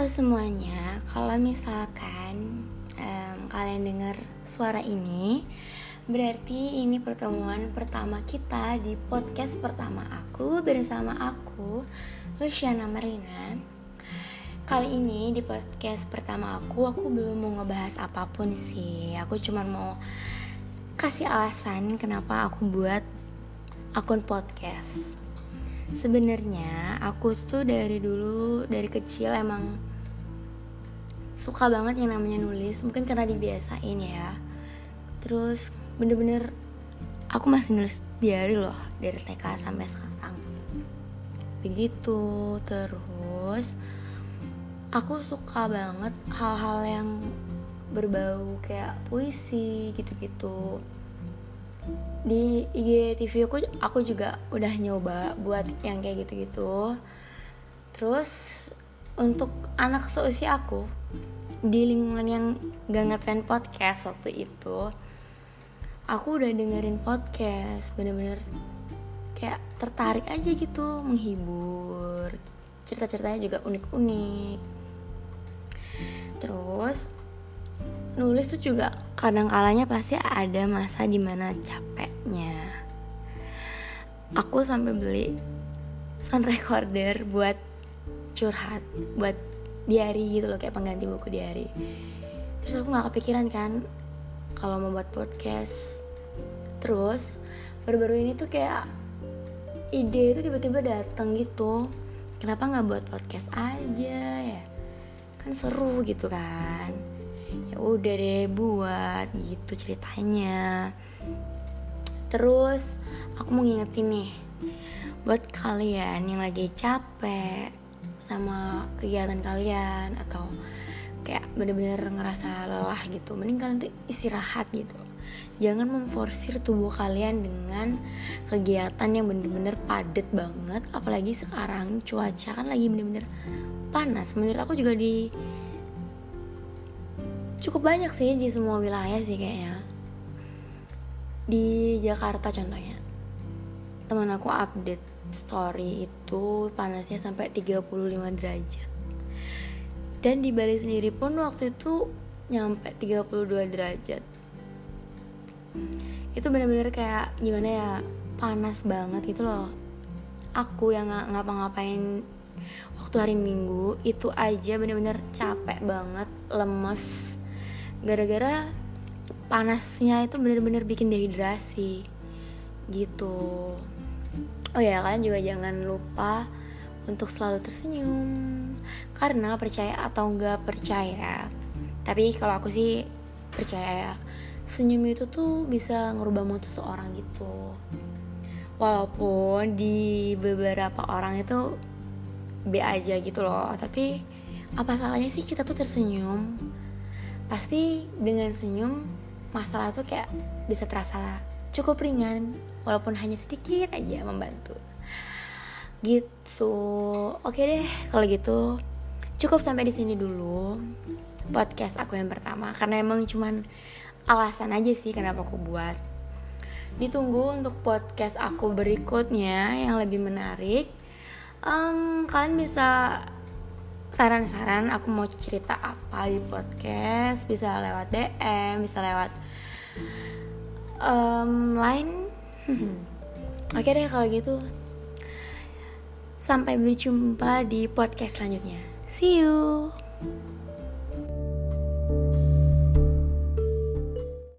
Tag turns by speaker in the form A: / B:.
A: Halo semuanya, kalau misalkan um, kalian dengar suara ini, berarti ini pertemuan pertama kita di podcast pertama aku bersama aku, Luciana Marina. Kali ini di podcast pertama aku, aku belum mau ngebahas apa pun sih. Aku cuma mau kasih alasan kenapa aku buat akun podcast sebenarnya aku tuh dari dulu dari kecil emang suka banget yang namanya nulis mungkin karena dibiasain ya. Terus bener-bener aku masih nulis diary loh dari TK sampai sekarang. Begitu terus aku suka banget hal-hal yang berbau kayak puisi gitu-gitu. Di IGTV aku aku juga udah nyoba buat yang kayak gitu-gitu. Terus untuk anak seusia aku di lingkungan yang gak ngetren podcast waktu itu aku udah dengerin podcast bener-bener kayak tertarik aja gitu menghibur. Cerita-ceritanya juga unik-unik. Terus nulis tuh juga kadang kalanya pasti ada masa di mana capeknya. Aku sampai beli sound recorder buat curhat buat diary gitu loh kayak pengganti buku diary. Terus aku nggak kepikiran kan kalau mau buat podcast. Terus baru-baru ini tuh kayak ide itu tiba-tiba datang gitu. Kenapa nggak buat podcast aja ya? Kan seru gitu kan. Ya udah deh buat gitu ceritanya. Terus aku mau ngingetin nih buat kalian yang lagi capek sama kegiatan kalian atau kayak bener-bener ngerasa lelah gitu mending kalian tuh istirahat gitu. Jangan memforsir tubuh kalian dengan kegiatan yang bener-bener padat banget apalagi sekarang cuaca kan lagi bener-bener panas. Menurut aku juga di cukup banyak sih di semua wilayah sih kayaknya. Di Jakarta contohnya teman aku update story itu panasnya sampai 35 derajat. Dan di Bali sendiri pun waktu itu nyampe 32 derajat. Itu bener-bener kayak gimana ya panas banget gitu loh. Aku yang nggak ngapa-ngapain waktu hari minggu itu aja bener-bener capek banget lemes. Gara-gara panasnya itu bener-bener bikin dehidrasi gitu oh ya kalian juga jangan lupa untuk selalu tersenyum. Karena percaya atau nggak percaya tapi kalau aku sih percaya ya senyum itu tuh bisa ngerubah mood seseorang gitu. Walaupun di beberapa orang itu B aja gitu loh tapi apa salahnya sih kita tuh tersenyum? Pasti dengan senyum masalah tuh kayak bisa terasa cukup ringan walaupun hanya sedikit aja membantu. Gitu. Oke deh kalau gitu cukup sampai di sini dulu podcast aku yang pertama karena emang cuman alasan aja sih kenapa aku buat. Ditunggu untuk podcast aku berikutnya yang lebih menarik. Um, kalian bisa saran-saran aku mau cerita apa di podcast bisa lewat DM bisa lewat um, line oke deh kalau gitu. Sampai berjumpa di podcast selanjutnya. See you